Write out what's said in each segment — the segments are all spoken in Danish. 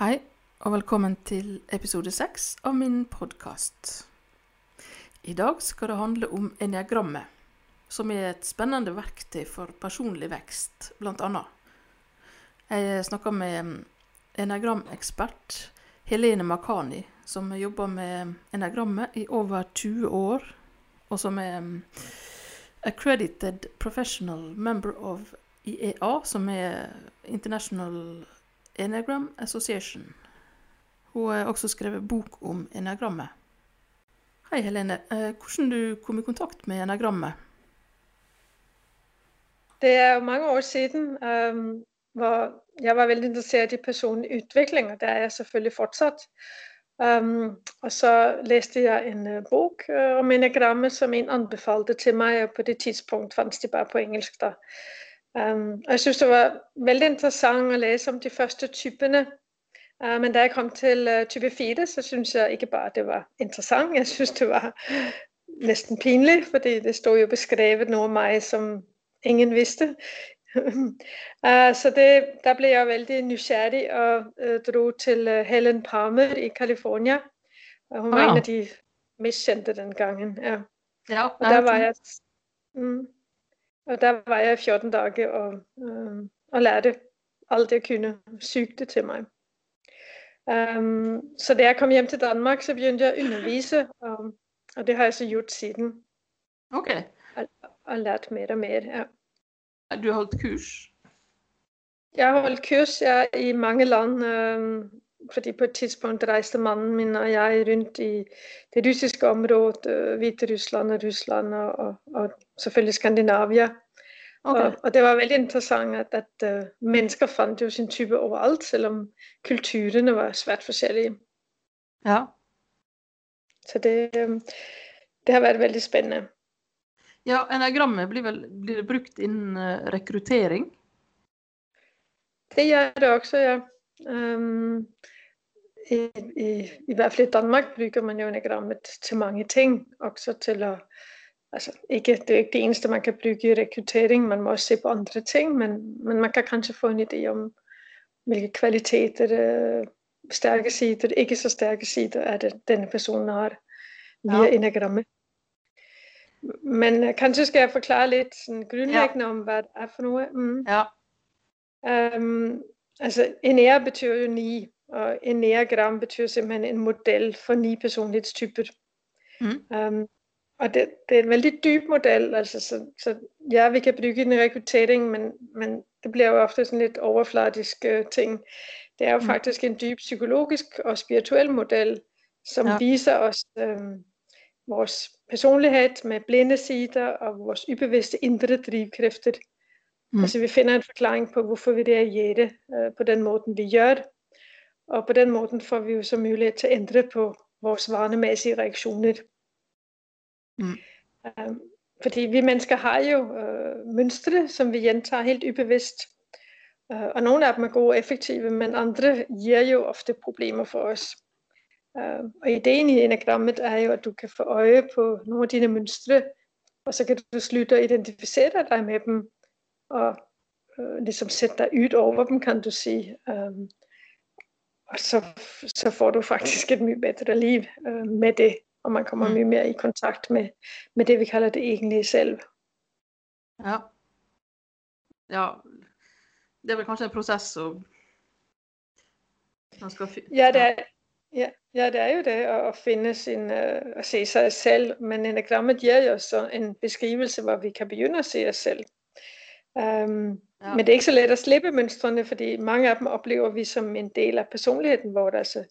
Hei, og velkommen til episode seks av min podkast. I dag skal det handle om eniagrammet, som er et spennende verktøy for personlig vekst, blant annet. Jeg snakker med eniagramekspert Helene Makani, som jobber med eniagrammet i over 20 år, og som er accredited professional member of IEA, som er International Enagram Association. Hun har også skrevet bok om enagrammet. Hei, Helene. Eh, hvordan du kom i kontakt med enagrammet? Det er jo mange år siden, um, hvor jeg var veldig interessert i personlig utvikling, og det er jeg selvfølgelig fortsatt. Um, øhm, og så læste jeg en øh, uh, bok uh, øh, om enagrammet, som en anbefalte til mig, og på det tidspunkt fandt det bare på engelsk. Der. Um, og jeg synes, det var veldig interessant at læse om de første typerne. Uh, men da jeg kom til uh, type 4, så synes jeg ikke bare, det var interessant. Jeg synes, det var næsten pinligt, fordi det stod jo beskrevet noget om mig, som ingen vidste. uh, så det, der blev jeg vældig nysgerrig og uh, drog til uh, Helen Palmer i California. Og hun var wow. en af de mest kendte den gangen. Ja. Ja, og der var jeg... Mm, og der var jeg 14 dage og, øh, og lærte alt jeg kunne syge til mig. Um, så da jeg kom hjem til Danmark, så begyndte jeg at undervise, og, og det har jeg så gjort siden. Okay. Og, og lært mere og mere, ja. Du har holdt kurs? Jeg har holdt kurs ja, i mange lande, øh, fordi på et tidspunkt rejste manden min og jeg rundt i det russiske område, øh, Hvide Rusland og Rusland og, og, og selvfølgelig Skandinavia. Okay. Og, og det var veldig interessant, at, at uh, mennesker fandt jo sin type overalt, selvom kulturerne var svært forskellige. Ja. Så det, um, det har været veldig spændende. Ja, enagrammet blir, vel, blir det brugt inden uh, rekruttering? Det gør det også, ja. Um, i, i, I hvert fald i Danmark bruger man jo enagrammet til mange ting, også til at altså ikke, det er ikke det eneste, man kan bruge i rekruttering, man må også se på andre ting, men, men man kan kanskje få en idé om, hvilke kvaliteter, øh, stærke sider, ikke så stærke sider, er det, denne person har via ja. enagrammet. Men uh, kanskje skal jeg forklare lidt sådan grundlæggende ja. om, hvad det er for noget. Mm. Ja. Um, altså, enæra betyder jo ni, og enæragram betyder simpelthen en model for ni personlighedstyper. Mm. Um, og det, det er en veldig dyb model, altså, så, så ja, vi kan bruge den i rekruttering, men, men det bliver jo ofte sådan lidt overfladisk uh, ting. Det er jo mm. faktisk en dyb psykologisk og spirituel model, som ja. viser os øh, vores personlighed med blinde sider og vores ubevidste indre drivkræfter. Mm. Altså vi finder en forklaring på, hvorfor vi reagerer øh, på den måde, vi gør det. Og på den måde får vi jo så mulighed til at ændre på vores vanemæssige reaktioner. Mm. Um, fordi vi mennesker har jo øh, mønstre, som vi gentager helt ubevidst. Uh, og nogle af dem er gode og effektive, men andre giver jo ofte problemer for os. Uh, og ideen i enagrammet er jo, at du kan få øje på nogle af dine mønstre, og så kan du slutte at identificere dig med dem, og uh, ligesom sætte dig ud over dem, kan du sige. Um, og så, så får du faktisk et mye bedre liv uh, med det og man kommer mm. mye mere i kontakt med, med det, vi kalder det egentlige selv. Ja. Ja, det er vel kanskje en proces å ja, det er, ja, ja, det er jo det at, finde sin, uh, at se sig selv, men enagrammet giver jo så en beskrivelse, hvor vi kan begynde at se os selv. Um, ja. Men det er ikke så let at slippe mønstrene, fordi mange af dem oplever vi som en del af personligheden, hvor det altså,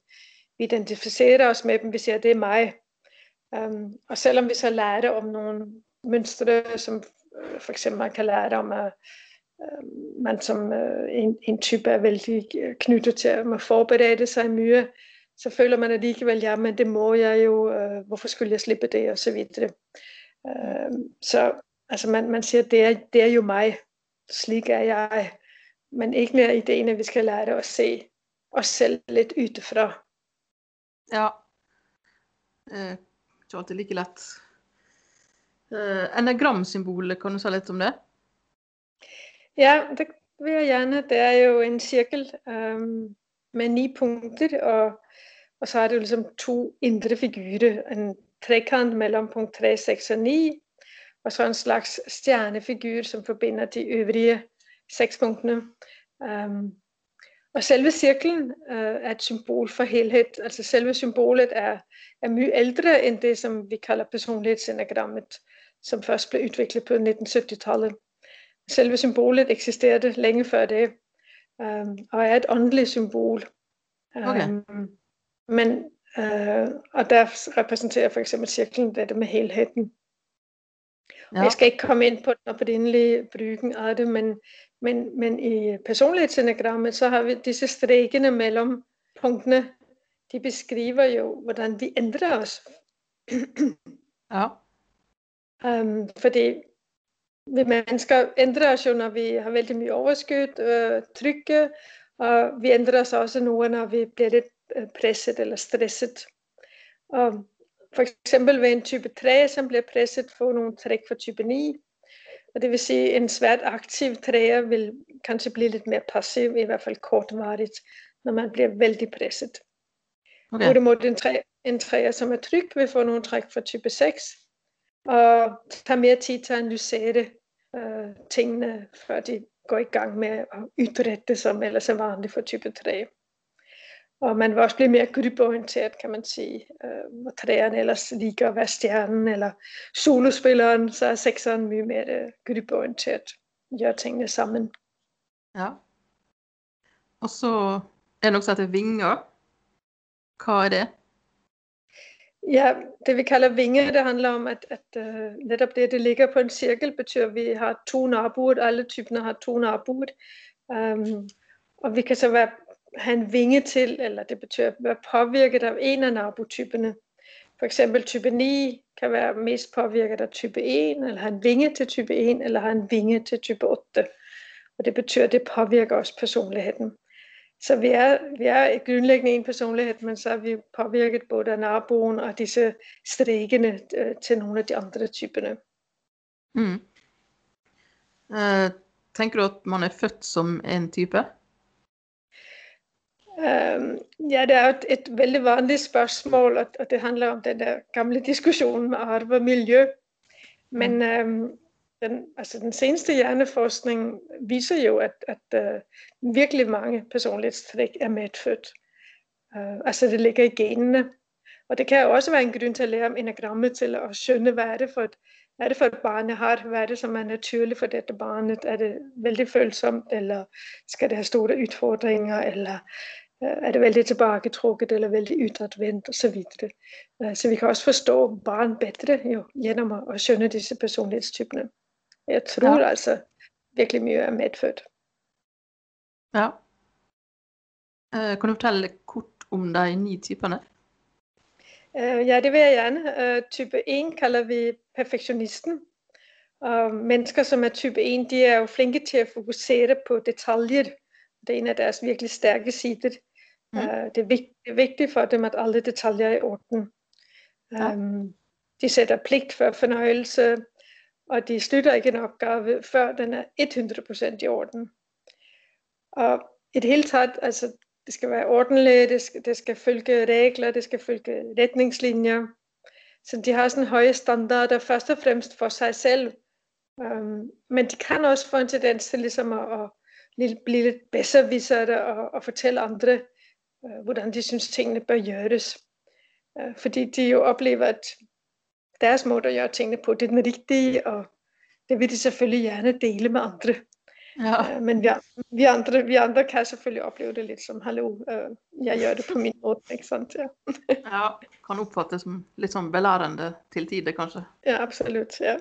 vi identificerer os med dem, vi siger, det er mig. Um, og selvom vi så lærte om nogle mønstre, som øh, for eksempel man kan lære om, at øh, man som øh, en, en type er vældig øh, knyttet til at forberede sig mye, så føler man alligevel, ja, men det må jeg jo, øh, hvorfor skulle jeg slippe det, og så videre. Uh, så altså man, man siger, det er, det er jo mig, slik er jeg, men ikke mere ideen, at vi skal lære at se os selv lidt ytterfra. Ja, uh, ikke alltid like lett. Uh, enagramsymbolet, kan du si litt om det? Ja, det vil jeg gjerne. Det er jo en cirkel. Um, med ni punkter, og, og så er det jo ligesom to indre figurer. En trekant mellem punkt 3, 6 og 9, og så en slags stjernefigur, som forbinder de øvrige seks punktene. Um, og selve cirklen uh, er et symbol for helhed. Altså selve symbolet er, er mye ældre end det, som vi kalder personlighedsenagrammet, som først blev udviklet på 1970-tallet. Selve symbolet eksisterede længe før det, um, og er et åndeligt symbol. Okay. Um, men, uh, og der repræsenterer for eksempel cirklen dette med helheden. Ja. Jeg skal ikke komme ind på den oprindelige brugen af det, men, men, men i personlighedsenagrammet, så har vi disse strækkene mellem punktene, de beskriver jo, hvordan vi ændrer os. ja. Um, fordi vi mennesker ændrer os jo, når vi har vældig mye overskud, øh, trykke, og vi ændrer os også nogle, når vi bliver lidt øh, presset eller stresset. Og for eksempel ved en type 3, som bliver presset, få nogle træk for type 9. Og det vil sige, at en svært aktiv træer vil kanskje blive lidt mere passiv, i hvert fald kortvarigt, når man bliver vældig presset. Okay. Hvorimod en, træ, en træer, som er tryg, vil få nogle træk for type 6, og tage mere tid til at analysere øh, tingene, før de går i gang med at udrette, som ellers er vanligt for type 3. Og man vil også blive mere gruppeorienteret, kan man sige. Øh, hvor træerne ellers ligger at være stjernen eller solospilleren, så er sekseren mye mere øh, gruppeorienteret. Gør tingene sammen. Ja. Og så er det også, at det er vinger. Hvad er det? Ja, det vi kalder vinger, det handler om, at, at uh, netop det, det ligger på en cirkel, betyder, at vi har to naboer. Alle typerne har to naboer. Um, og vi kan så være have en vinge til, eller det betyder at være påvirket af en af nabotyperne. For eksempel type 9 kan være mest påvirket af type 1, eller have en vinge til type 1, eller have en vinge til type 8. Og det betyder, at det påvirker også personligheden. Så vi er, vi er grundlæggende en personlighed, men så er vi påvirket både af naboen og disse strikene øh, til nogle af de andre typerne. Mm. Eh, uh, tænker du, at man er født som en type? Um, ja, det er jo et, et veldig vanligt spørgsmål, og, og det handler om den der gamle diskussion med arv og miljø. Men um, den, altså den seneste hjerneforskning viser jo, at, at uh, virkelig mange personlighedstræk er medfødt. Uh, altså det ligger i genene. Og det kan jo også være en grund til at lære om enagrammet til at skønne, hvad er det for et, hvad er det for et barn, jeg har? Hvad er det, som er naturligt for dette barnet? Er det vældig følsomt, eller skal det have store udfordringer, eller Øh, er det vældig tilbagetrukket eller vældig udadvendt osv. Øh, så vi kan også forstå barn bedre jo, gennem at skønne disse personlighedstyperne. Jeg tror ja. altså virkelig mye er medfødt. Ja. Uh, kan du fortælle kort om de ni typerne? Uh, ja, det vil jeg gerne. Uh, type 1 kalder vi perfektionisten. Og mennesker, som er type 1, de er jo flinke til at fokusere på detaljer. Det er en af deres virkelig stærke sider. Mm. Uh, det, er vigt, det er vigtigt for dem, at alle detaljer er i orden. Ja. Um, de sætter pligt for fornøjelse, og de slutter ikke en opgave, før den er 100% i orden. Og i det hele taget, altså, det skal være ordentligt, det skal, det skal følge regler, det skal følge retningslinjer. Så de har sådan høje standarder, først og fremmest for sig selv. Um, men de kan også få en tendens til ligesom at, at blive lidt bedre og, og fortælle andre, øh, hvordan de synes tingene bør gøres. Øh, fordi de jo oplever, at deres måde at gøre tingene på, det er den rigtige, og det vil de selvfølgelig gerne dele med andre. Ja. Øh, men vi, vi, andre, vi andre kan selvfølgelig opleve det lidt som, hallo, øh, jeg gør det på min måde, ikke sandt? Ja, ja kan opfattes som lidt som belærende til tider, kanskje. Ja, absolut, ja.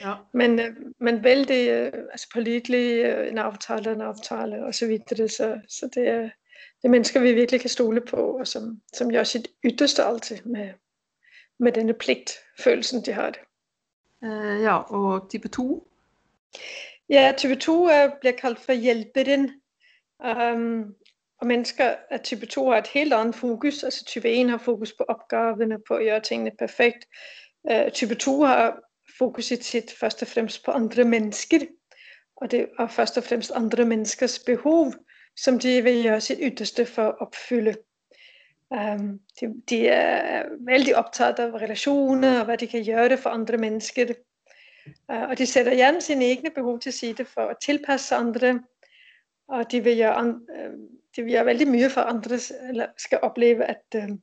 Ja. Men, øh, men vældig, øh, altså pålidelig, en aftale, en aftale og så videre, så, så det er, det er mennesker, vi virkelig kan stole på, og som, som gør sit ytterste altid med, med denne pligtfølelsen, de har det. Uh, ja, og type 2? Ja, type 2 uh, bliver kaldt for hjælperen. Um, og mennesker af type 2 har et helt andet fokus. Altså type 1 har fokus på opgaverne, på at gøre tingene perfekt. Uh, type 2 har fokus i sit først og fremmest på andre mennesker. Og det er først og fremmest andre menneskers behov, som de vil gøre sit ytterste for at opfylde. Um, de, de er vældig optaget af relationer og hvad de kan gøre for andre mennesker. Uh, og de sætter gerne sine egne behov til side for at tilpasse andre. Og de vil gøre, uh, de vil gøre vældig mye for andre, eller skal opleve, at, uh,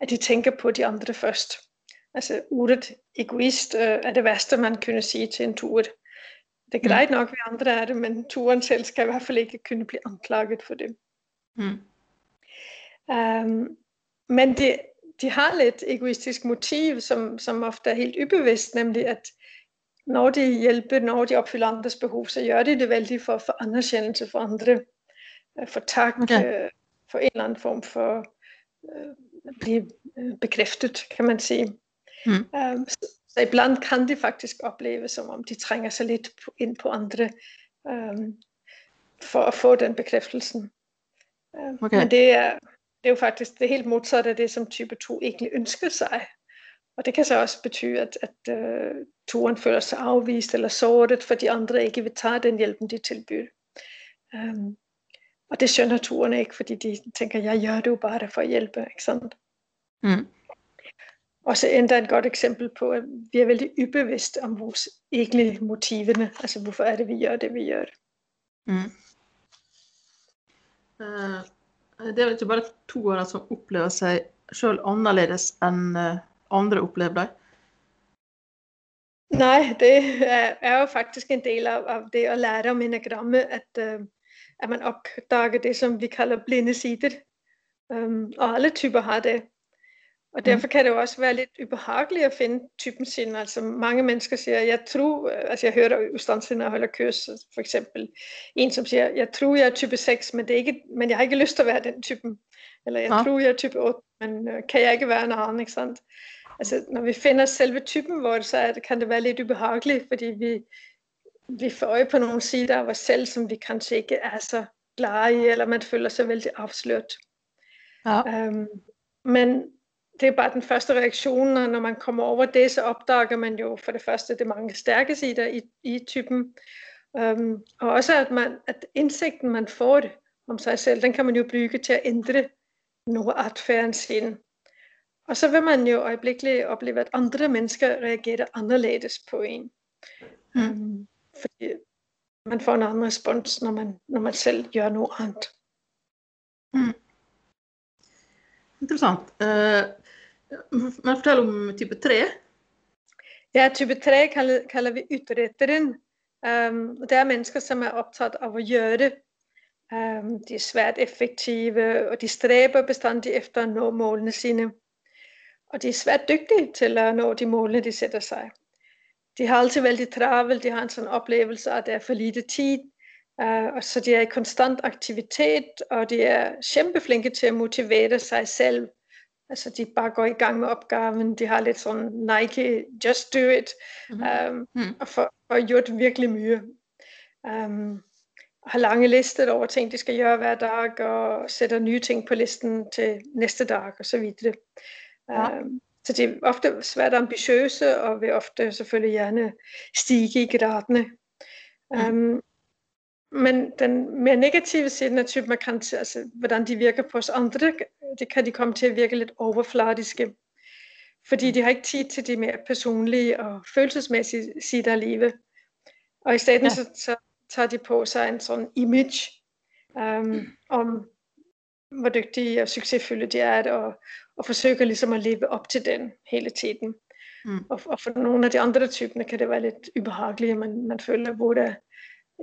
at de tænker på de andre først. Altså ordet egoist uh, er det værste, man kunne sige til en tur. Det er greit nok, vi andre er det, men turen selv skal i hvert fald ikke kunne blive anklaget for det. Mm. Um, men de, de har lidt egoistisk motiv, som, som ofte er helt ubevidst, nemlig at når de hjælper, når de opfylder andres behov, så gør de det vældig for, for anerkendelse for andre, øh, for tak, okay. Øh, for en eller anden form for øh, at blive øh, bekræftet, kan man sige. Mm. Um, så, så ibland kan de faktisk opleve, som om de trænger sig lidt ind på andre, um, for at få den bekræftelsen. Uh, okay. Men det er, det er jo faktisk det helt modsatte af det, som type 2 egentlig ønsker sig. Og det kan så også betyde, at, at uh, turen føler sig afvist eller såret, for de andre ikke vil tage den hjælpen, de tilbyder. Um, og det skønner turen ikke, fordi de tænker, jeg gør det jo bare for at hjælpe, ikke sandt? Mm. Og så endda et godt eksempel på, at vi er vældig ubevidst om vores egentlige motiverne. Altså hvorfor er det, vi gør det, vi gør. Mm. Uh, det er ikke bare toere som oplever sig selv anderledes end uh, andre oplever dig? Nej, det er, er jo faktisk en del af, af det at lære om enagramme, at, uh, at man opdager det, som vi kalder blinde sider. Um, og alle typer har det. Og derfor kan det jo også være lidt ubehageligt at finde typen sin. Altså mange mennesker siger, jeg tror, altså jeg hører ustandsigt, når jeg holder kurs, for eksempel en, som siger, jeg tror, jeg er type 6, men, det er ikke, men jeg har ikke lyst til at være den typen. Eller jeg ja. tror, jeg er type 8, men uh, kan jeg ikke være en anden, ikke sandt? Altså når vi finder selve typen, hvor det så er, kan det være lidt ubehageligt, fordi vi, vi får øje på nogle sider af os selv, som vi kanskje ikke er så glade i, eller man føler sig vældig afsløret. Ja. Um, men det er bare den første reaktion, og når man kommer over det, så opdager man jo for det første det mange stærke sider i, i typen, um, og også at, man, at indsigten man får om sig selv, den kan man jo bygge til at ændre noget adfærden sin. Og så vil man jo øjeblikkeligt opleve, at andre mennesker reagerer anderledes på en. Mm. Um, fordi man får en anden respons, når man, når man selv gør noget andet. Mm. Interessant. Uh, men fortell om type 3. Ja, type 3 kalder, kalder vi ytterretteren. Um, øhm, det er mennesker, som er optaget af at gøre. Um, de er svært effektive, og de stræber bestandigt efter at nå målene sine. Og de er svært dygtige til at nå de målene, de sætter sig. De har altid vældig travelt, de har en sådan oplevelse, at der er for lite tid, uh, og så de er i konstant aktivitet, og de er kæmpeflinke til at motivere sig selv Altså de bare går i gang med opgaven, de har lidt sådan Nike, just do it, mm-hmm. um, mm. og får, får gjort virkelig mye. Um, har lange lister over ting, de skal gøre hver dag, og sætter nye ting på listen til næste dag, og så videre. Ja. Um, så de er ofte svært ambitiøse, og vil ofte selvfølgelig gerne stige i graderne. Mm. Men den mere negative side af typemarkant, altså hvordan de virker på os andre, det kan de komme til at virke lidt overfladiske. Fordi de har ikke tid til de mere personlige og følelsesmæssige sider af livet. Og i stedet ja. så, så tager de på sig en sådan image um, om, hvor dygtige og succesfulde de er, og, og forsøger ligesom at leve op til den hele tiden. Mm. Og, og for nogle af de andre typer kan det være lidt ubehageligt, man, man føler, hvor det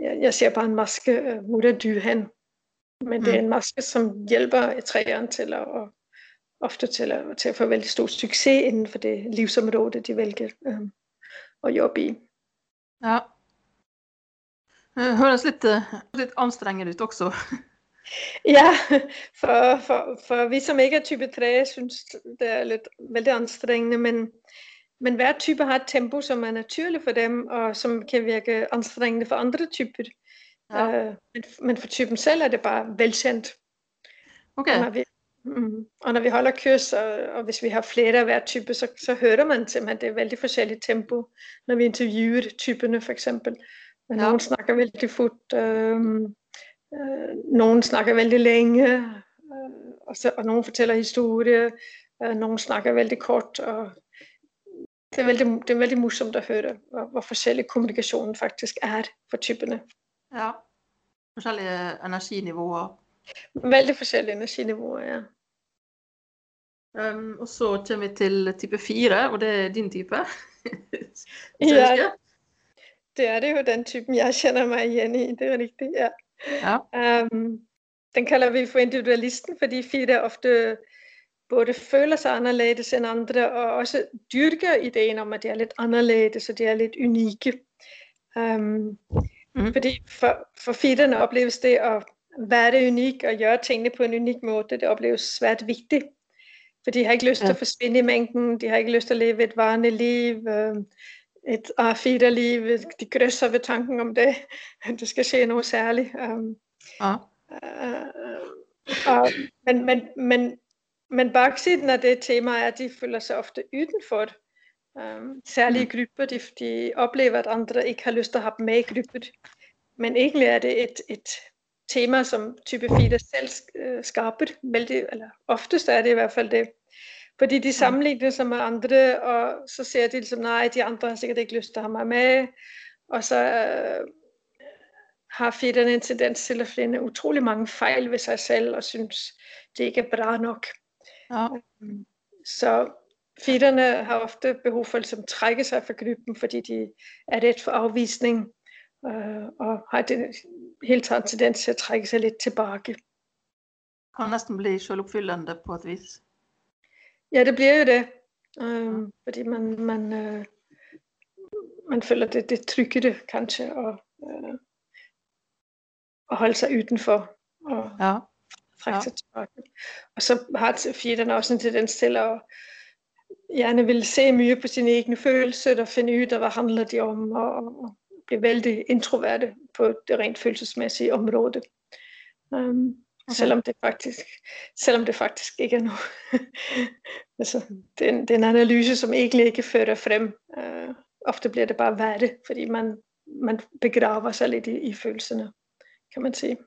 jeg, jeg ser bare en maske, øh, hvor er du hen? Men det er mm. en maske, som hjælper træerne til at, og ofte til at, til at få vældig stor succes inden for det livsområde, de vælger øh, at jobbe i. Ja. Det høres lidt, uh, lidt anstrengende ut også. ja, for, for, for vi som ikke er type 3, synes det er lidt vældig anstrengende, men men hver type har et tempo, som er naturligt for dem, og som kan virke anstrengende for andre typer. Ja. Uh, men, men for typen selv er det bare velkendt. Okay. Og når vi, mm, og når vi holder kurs, og, og hvis vi har flere af hver type, så, så hører man simpelthen, det er vældig forskelligt tempo, når vi interviewer typerne for eksempel. Men ja. nogen snakker vældig fort, um, øh, nogen snakker veldig længe, øh, og, så, og nogen fortæller historie, øh, nogen snakker veldig kort, og det er veldig, det er veldig morsomt at høre, hvor, hvor forskellig kommunikationen faktisk er for typerne. Ja, forskellige energiniveauer. Veldig forskellige energiniveauer, ja. Um, og så kommer vi til type 4, og det er din type. ja, det er det jo den typen, jeg kender mig igen i, det er rigtigt, ja. ja. Um, den kalder vi for individualisten, fordi fire ofte både føler sig anderledes end andre, og også dyrker ideen om, at de er lidt anderledes, og de er lidt unikke. Um, mm. Fordi for, for fiderne opleves det at være unik og gøre tingene på en unik måde, det opleves svært vigtigt. For de har ikke lyst ja. til at forsvinde i mængden, de har ikke lyst til at leve et varende liv, øh, et A4-liv, de grøsser ved tanken om det, det skal ske noget særligt. Um, ja. uh, og, men, men, men, men bagsiden af det tema er, at de føler sig ofte udenfor um, særlige mm. grupper. De, de oplever, at andre ikke har lyst til at have dem med i grupper. Men egentlig er det et, et tema, som type 4 selv øh, skaber. Vældig, eller oftest er det i hvert fald det. Fordi de sammenligner sig med andre, og så ser de ligesom, nej, de andre har sikkert ikke lyst til at have mig med. Og så øh, har fedterne en tendens til at finde utrolig mange fejl ved sig selv, og synes, det ikke er bra nok. Ja. Så fedterne har ofte behov for at ligesom, trække sig fra gruppen, fordi de er ret for afvisning, øh, og har det helt taget tendens til at trække sig lidt tilbage. Kan næsten blive selvopfyldende på et vis. Ja, det bliver jo det. Um, fordi man, man, uh, man føler det, det trygge det kanskje, og, uh, og holde sig udenfor, og ja. Trække ja. Og så har fjerderne også en tendens til at gerne vil se mye på sine egne følelser, og finde ud af, hvad handler de om, og, og blive vældig introverte på det rent følelsesmæssige område. Um, Okay. Selvom det faktisk, selvom det faktisk ikke er noget. altså, det, er en, det er en analyse, som egentlig ikke fører frem. Uh, ofte bliver det bare værre, fordi man, man begraver sig lidt i, i følelserne, kan man sige.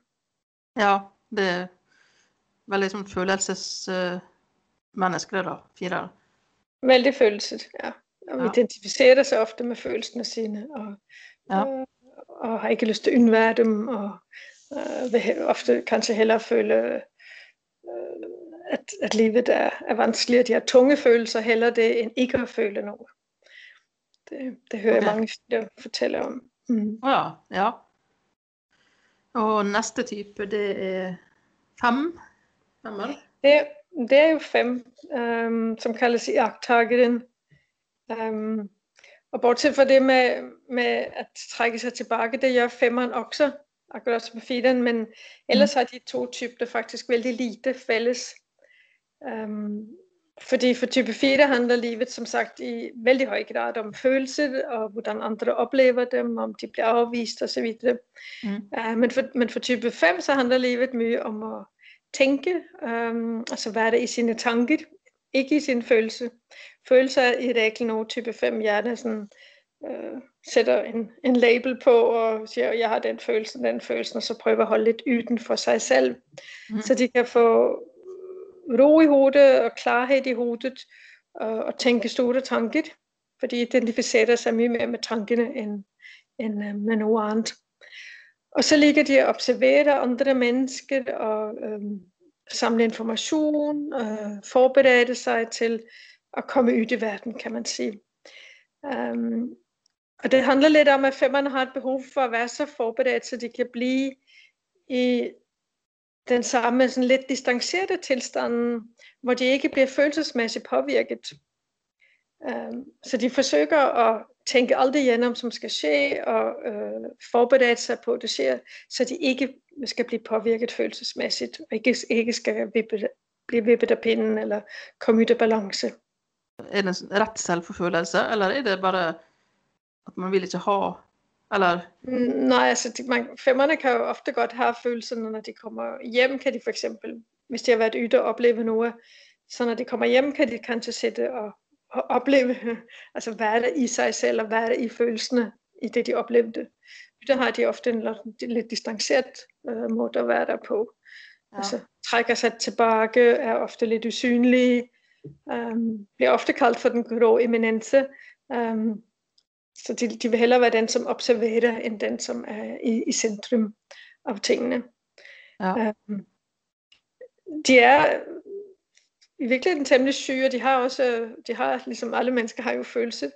Ja, det var liksom følelses uh, mennesker da, fire. Veldig følelset, ja. Og ja. identificerer sig ofte med følelserne sine, og, ja. uh, og har ikke lyst til at undvære dem, og øh, vil ofte kanskje hellere føle, øh, at, at livet er, er vanskeligt. De har tunge følelser, hellere det, end ikke at føle noget. Det, det hører okay. jeg mange der fortælle om. Mm. Ja, ja. Og næste type, det er fem. Femmer. Det, det er jo fem, um, som kaldes i agttageren. Um, og bortset fra det med, med at trække sig tilbage, det gør femmeren også akkurat som firen, men ellers mm. har de to typer faktisk veldig lite fælles. Um, fordi for type 4 handler livet som sagt i veldig høj grad om følelser, og hvordan andre oplever dem, om de bliver afvist osv. Mm. Uh, men, for, men for type 5 så handler livet mye om at tænke, um, altså være i sine tanker, ikke i sin følelse. Følelser er regel noget type 5 hjerne sådan øh, sætter en, en label på og siger, jeg har den følelse, den følelse, og så prøver at holde lidt yden for sig selv, mm. så de kan få ro i hovedet og klarhed i hovedet og, og tænke store tanker, for de identificerer sig mye mere med tankerne end, end øh, med noget andet. Og så ligger de og observerer andre mennesker og øh, samle information, øh, forberede sig til at komme ud i verden, kan man sige. Um, og det handler lidt om, at femmerne har et behov for at være så forberedt, så de kan blive i den samme sådan lidt distancerede tilstand, hvor de ikke bliver følelsesmæssigt påvirket. Um, så de forsøger at tænke alt det igennem, som skal ske, og uh, forberede sig på, at det sker, så de ikke skal blive påvirket følelsesmæssigt, og ikke, ikke skal vippe, blive vippet af pinden, eller komme ud af balance. Er det en ret selvforfølgelse, eller er det bare at man vil ikke ha, eller? Mm, nej, altså de, man, femmerne kan jo ofte godt have følelserne, når de kommer hjem, kan de for eksempel, hvis de har været ude og opleve noget, så når de kommer hjem, kan de kanskje sætte og, og opleve, altså være der i sig selv, og være der i følelserne, i det de oplevede. der har de ofte en lidt distanceret øh, måde at være der på. Ja. Altså trækker sig tilbage, er ofte lidt usynlige, um, bliver ofte kaldt for den grå eminence. Um, så de, de vil hellere være den, som observerer, end den, som er i, i centrum af tingene. Ja. Um, de er i virkeligheden temmelig syge, og de har også, de har, ligesom alle mennesker har jo følelse.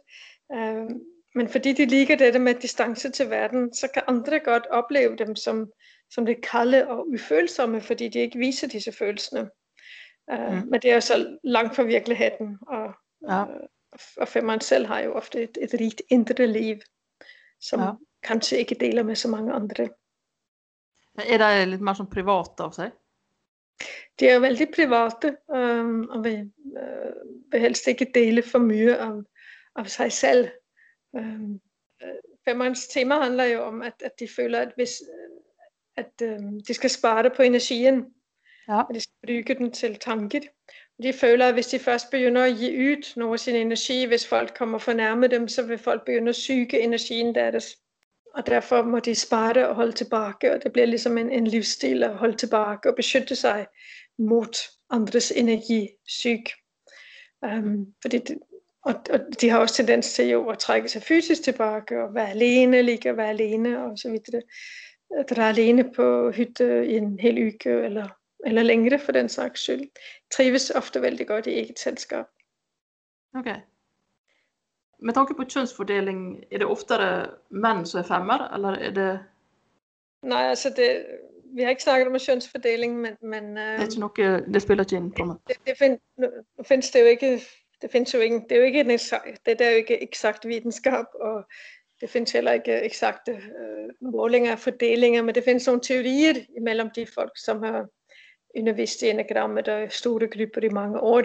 Um, men fordi de ligger dette med distance til verden, så kan andre godt opleve dem som, som lidt kalde og ufølsomme, fordi de ikke viser disse følelserne. Uh, mm. Men det er så langt fra virkeligheden, og, ja. uh, og femmeren selv har jo ofte et, et rigt indre liv, som ja. kanskje ikke deler med så mange andre. Er det lidt mere som privat av sig? De er veldig private, um, og vil, uh, vil helst ikke dele for mye av, av sig selv. Um, femmerens tema handler jo om, at, at de føler, at hvis at um, de skal spare det på energien, ja. og de skal bruge den til tanker. De føler, at hvis de først begynder at give ud noget af sin energi, hvis folk kommer for nærme dem, så vil folk begynde at syge energien deres. Og derfor må de spare det og holde tilbage, og det bliver ligesom en, en livsstil at holde tilbage og beskytte sig mod andres energisyg. Um, øhm, fordi det, og, og de har også tendens til jo at trække sig fysisk tilbage og være alene, ligge og være alene og så videre. Der er alene på hytte i en hel uge eller eller længere for den slags skyld, trives ofte vældig godt i eget selskab. Okay. Med tanke på kønsfordeling, er det oftere mænd, som er femmer, eller er det... Nej, altså det, vi har ikke snakket om kønsfordeling, men... men det er ikke nok, det spiller ikke ind på mig. Det, det, find, nu findes det jo ikke, det findes jo ikke, det er jo ikke en, det er jo ikke eksakt videnskab, og det findes heller ikke eksakte øh, målinger af fordelinger, men det findes nogle teorier imellem de folk, som har undervist i enagrammet og store grupper i mange år.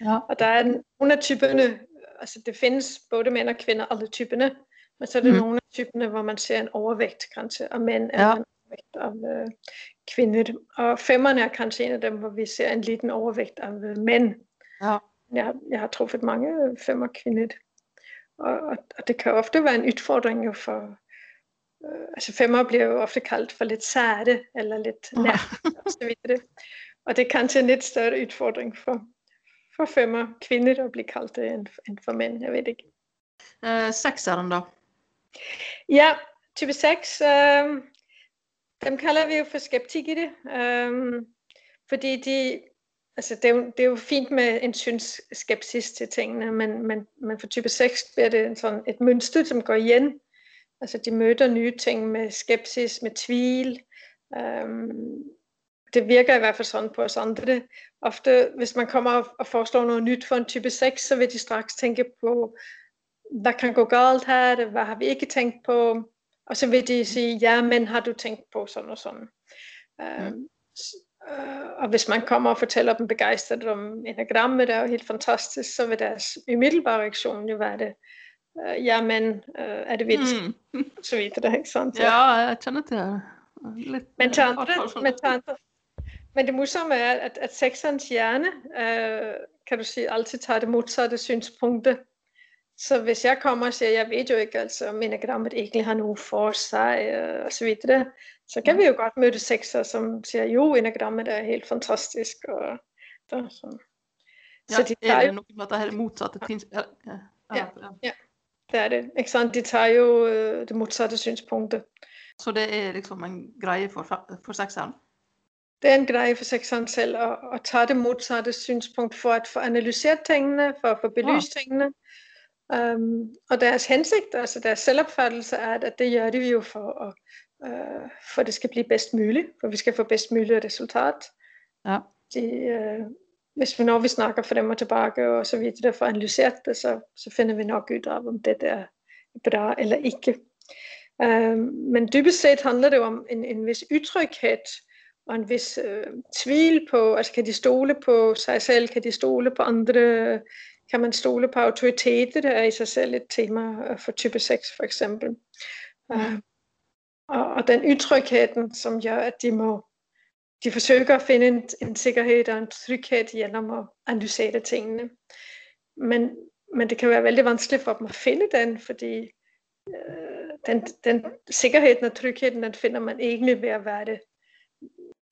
Ja. Og der er nogle af typerne, altså det findes både mænd og kvinder, alle typerne, men så er det mm. nogle af typerne, hvor man ser en overvægt kanskje af mænd, ja. eller en overvægt af øh, kvinder. Og femmerne er kanskje en af dem, hvor vi ser en liten overvægt af øh, mænd. Ja. Jeg, jeg har truffet mange femmer kvinder. Og, og, og det kan ofte være en udfordring jo for, øh, altså femmer bliver jo ofte kaldt for lidt sarte, eller lidt nær, og så videre. Og det er kanskje en lidt større udfordring for, for femmer kvinder at blive kaldt det end, end for mænd, jeg ved ikke. Uh, sekseren da? Ja, type 6, øh, dem kalder vi jo for skeptikere, øh, fordi de, altså det er, jo, det er jo fint med en syns skepsis til tingene, men, men, men for type 6 bliver det sådan et mønster, som går igen, Altså de møder nye ting med skepsis, med tvil. Um, det virker i hvert fald sådan på os andre. Ofte, hvis man kommer og foreslår noget nyt for en type 6, så vil de straks tænke på, hvad kan gå galt her, hvad har vi ikke tænkt på, og så vil de sige, ja, men har du tænkt på sådan og sådan. Um, uh, og hvis man kommer og fortæller dem begejstret om enagrammet, det er jo helt fantastisk, så vil deres umiddelbare reaktion jo være det, uh, jamen, uh, er det vildt? Mm. så videre, ikke sant? Ja, jeg kender det. Lidt, men, til andre, men, til andre, men det morsomme er, at, at sekserens hjerne, uh, kan du sige, altid tager det modsatte synspunkte. Så hvis jeg kommer og siger, jeg ved jo ikke, altså, om enagrammet egentlig har noget for sig, uh, og så videre, så kan vi jo godt møde sekser, som siger, jo, enagrammet er helt fantastisk. Og, så, så. Ja, så de tager, er det noget med, at det modsatte? Ja, ja, ja. ja. det er det. Ikke sant? De tager jo øh, det modsatte synspunktet. Så det er liksom en greie for, for sekseren? Det er en greie for sekseren selv at, at tage det modsatte synspunkt for at få analyseret tingene, for at få belyst ja. tingene. Um, og deres hensigt, altså deres selvopfattelse er, at det gør de jo for, at, uh, for det skal blive bedst muligt, for vi skal få bedst muligt resultat. Ja. De, uh, hvis vi når vi snakker frem og tilbage og så videre for analyseret det, så, så finder vi nok ud af, om det er bra eller ikke. Um, men dybest set handler det om en, en vis utryghed og en vis uh, tvil på, altså kan de stole på sig selv, kan de stole på andre, kan man stole på autoriteter, det er i sig selv et tema for type 6 for eksempel. Mm. Uh, og, og den utrygheden, som gør, at de må de forsøger at finde en, en sikkerhed og en tryghed gennem at analysere tingene. Men, men det kan være veldig vanskeligt for dem at finde den, fordi øh, den, den sikkerheden og trygheden, den finder man egentlig ved at være det.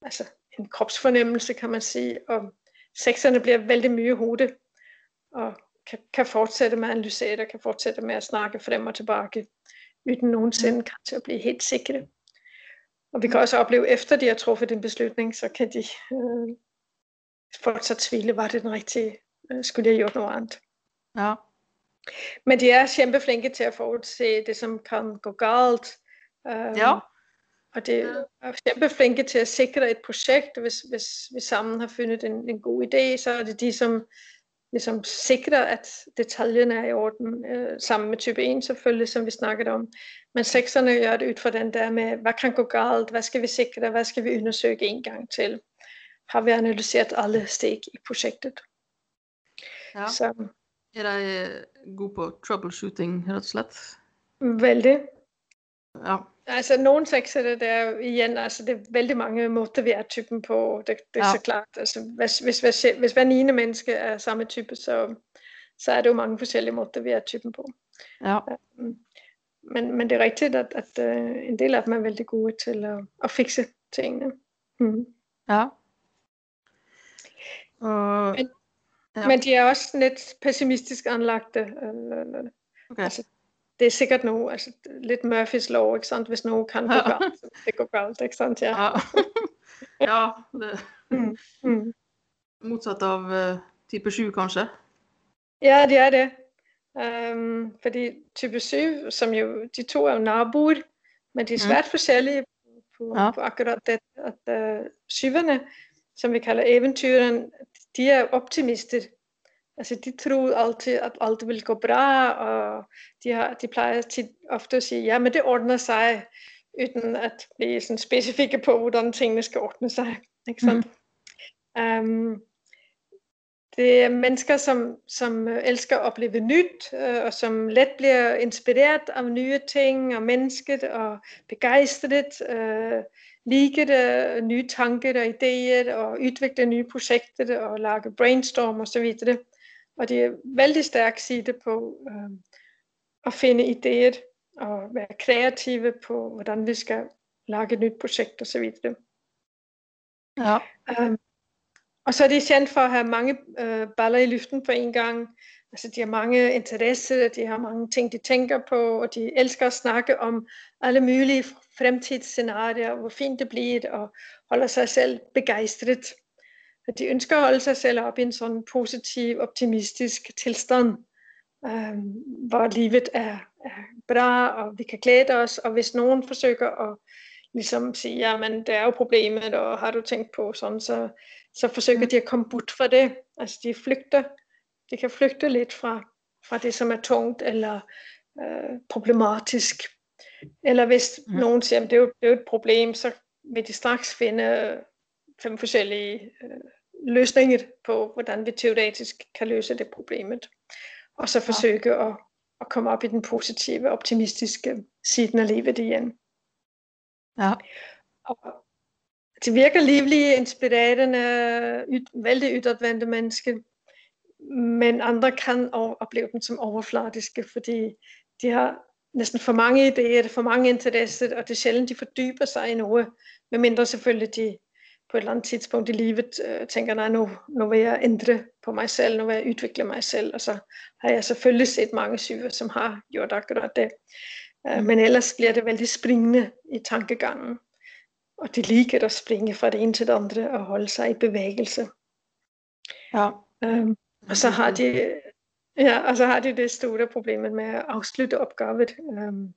Altså en kropsfornemmelse, kan man sige. Og sekserne bliver vældig mye hovedet, og kan, kan fortsætte med at analysere, kan fortsætte med at snakke frem og tilbage, uden nogensinde kan til at blive helt sikre. Og vi kan også opleve, efter de har truffet en beslutning, så kan de øh, fortsat tvivle, var det den rigtige, øh, skulle jeg have gjort noget andet. Ja. Men de er kæmpeflinke til at forudse det, som kan gå galt. Um, ja. Og de er kæmpeflinke til at sikre et projekt. Hvis, hvis vi sammen har fundet en, en god idé, så er det de, som ligesom sikrer, at detaljerne er i orden, øh, sammen med type 1 selvfølgelig, som vi snakkede om. Men sekserne gør det ud fra den der med, hvad kan gå galt, hvad skal vi sikre, hvad skal vi undersøge en gang til. Har vi analyseret alle steg i projektet. Ja. Så, er der øh, god på troubleshooting, helt slett? Vældig. Ja. Altså nogle sekser, det er igen, altså det er vældig mange måder, vi er typen på. Det, det er ja. så klart. Altså, hvis, hvis, hvis, hvis hver 9. menneske er samme type, så, så er det jo mange forskellige måder, vi er typen på. Ja. Um, men, men det er rigtigt, at, at uh, en del af dem er vældig gode til at, at fikse tingene. Mm. Ja. Og, men, ja. men de er også lidt pessimistisk anlagte. Uh, okay. Altså, det er sikkert nu, altså lidt Murphys lov, ikke sant? Hvis nogen kan gå galt, så det går galt, ikke sant? Ja, ja. ja det mm. Mm. modsat av uh, type 7 kanskje? Ja, det er det. Um, fordi type 7, som jo, de to er jo naboer, men de er mm. svært mm. forskellige på, ja. på akkurat det, at uh, syvende, som vi kalder eventyren, de er optimister. Altså de troede altid, at alt ville gå bra, og de, har, de plejer tit ofte at sige, ja, men det ordner sig, uden at blive sådan specifikke på, hvordan tingene skal ordne sig. Ikke sant? Mm. Um, det er mennesker, som, som elsker at opleve nyt, øh, og som let bliver inspireret af nye ting og mennesket, og begejstret, øh, liker det, nye tanker og idéer, og udvikle nye projekter, og lage brainstorm osv. Og det er vældig stærk side på øh, at finde idéer og være kreative på, hvordan vi skal lage et nyt projekt osv. Ja. Um, og så er de kendt for at have mange øh, baller i luften på en gang. Altså de har mange interesser, de har mange ting, de tænker på, og de elsker at snakke om alle mulige fremtidsscenarier, hvor fint det bliver, og holder sig selv begejstret at de ønsker at holde sig selv op i en sådan positiv, optimistisk tilstand, øh, hvor livet er, er bra, og vi kan glæde os, og hvis nogen forsøger at ligesom sige, ja, men det er jo problemet, og har du tænkt på sådan, så, så forsøger de at komme bort fra det. Altså de flygter, de kan flygte lidt fra, fra det, som er tungt eller øh, problematisk. Eller hvis mm. nogen siger, at det er, jo, det er jo et problem, så vil de straks finde fem forskellige øh, løsninger på, hvordan vi teoretisk kan løse det problemet. Og så forsøge ja. at, at komme op i den positive, optimistiske siden af livet igen. Ja. Og de virker livlige, inspirerende, yt, vældig yttervendte mennesker, men andre kan opleve dem som overfladiske, fordi de har næsten for mange idéer, for mange interesser, og det er sjældent, de fordyber sig i noget, medmindre selvfølgelig de på et eller andet tidspunkt i livet øh, tænker, nej, nu, nu vil jeg ændre på mig selv, nu vil jeg udvikle mig selv, og så har jeg selvfølgelig set mange syge, som har gjort akkurat det. Øh, mm. Men ellers bliver det vældig springende i tankegangen, og det liker at springe fra det ene til det andre og holde sig i bevægelse. Ja. Um, og så har de Ja, og så har de det store problemet med at afslutte opgaven. Um,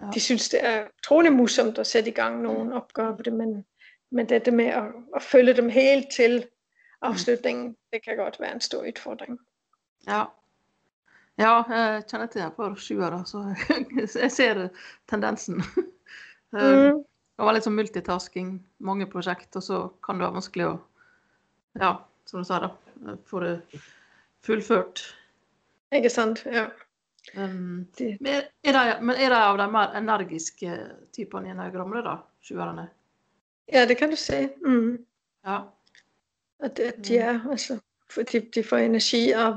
ja. De synes, det er utrolig morsomt at sætte i gang nogle opgaver, men men dette med at, at følge dem helt til afslutningen, mm. det kan godt være en stor udfordring. Ja. Ja, jeg kjenner til det for sjuere, så jeg ser tendensen. Mm. Det var sånn multitasking, mange prosjekt, og så kan det være vanskelig å Ja, som du sa, da. Få det fullført. Ikke sant. Ja. Um, men, er det, men er det av de mer energiske typene i enagrammet, da? Sjuerne? Ja, det kan du se. Mm. Ja. At, at de er, altså, fordi de får energi af,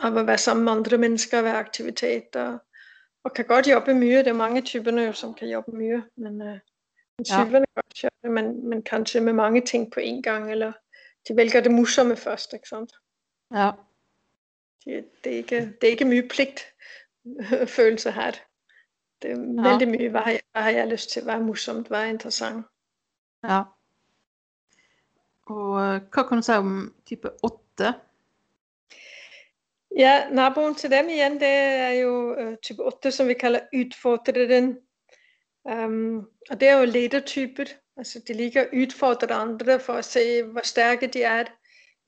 af at være sammen med andre mennesker, være aktiviteter, og kan godt jobbe mye. Det er mange typerne jo, som kan jobbe mye, men, øh, men typerne ja. kan godt jobbe, men, men kanskje med mange ting på en gang, eller de vælger det morsomme først, ikke sant? Ja. Det, det, er ikke, det er ikke mye pligtfølelse her. Det er ja. veldig mye, hvad har, jeg, hvad har jeg lyst til, hvad er morsomt, hvad er interessant. Ja. Og øh, hva kan du si om type 8? Ja, naboen til dem igen, det er jo uh, type 8, som vi kalder utfordreren. Um, og det er jo ledertyper. Altså de ligger og udfordrer andre for at se, hvor stærke de er. Det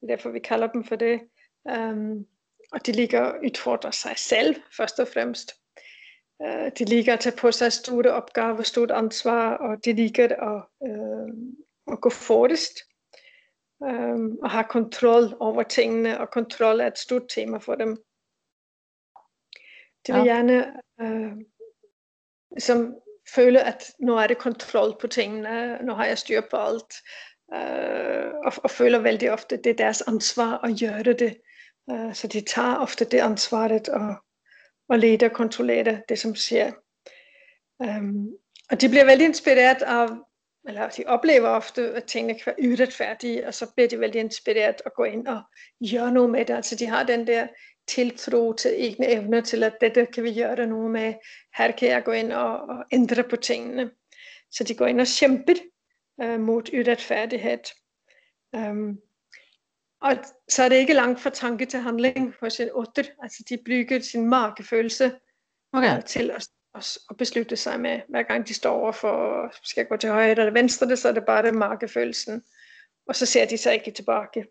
er derfor, vi kalder dem for det. Um, og de ligger og udfordrer sig selv, først og fremmest. Uh, de ligger at tage på sig store opgaver, stort ansvar, og de ligger at, uh, at gå forrest um, og har kontrol over tingene, og kontrol er et stort tema for dem. De vil ja. gerne uh, som føle, at nu er det kontrol på tingene, nu har jeg styr på alt, uh, og, og føler vældig ofte, det er deres ansvar at gøre det. Uh, så de tager ofte det ansvaret og, og leder og kontrollerer det, som sker. Um, og de bliver vældig inspireret af eller de oplever ofte, at tingene kan være uretfærdige, og så bliver de vældig inspireret at gå ind og gøre noget med det. Altså de har den der tiltro til egne evner til, at dette kan vi gøre noget med. Her kan jeg gå ind og, og ændre på tingene. Så de går ind og kæmper uh, mod uretfærdighed. Um, og så er det ikke langt fra tanke til handling hos en otter. Altså de bygger sin magefølelse okay. til at og, og beslutte sig med, hver gang de står over for, skal jeg gå til højre eller venstre, så er det bare det markefølelsen. Og så ser de sig ikke tilbage.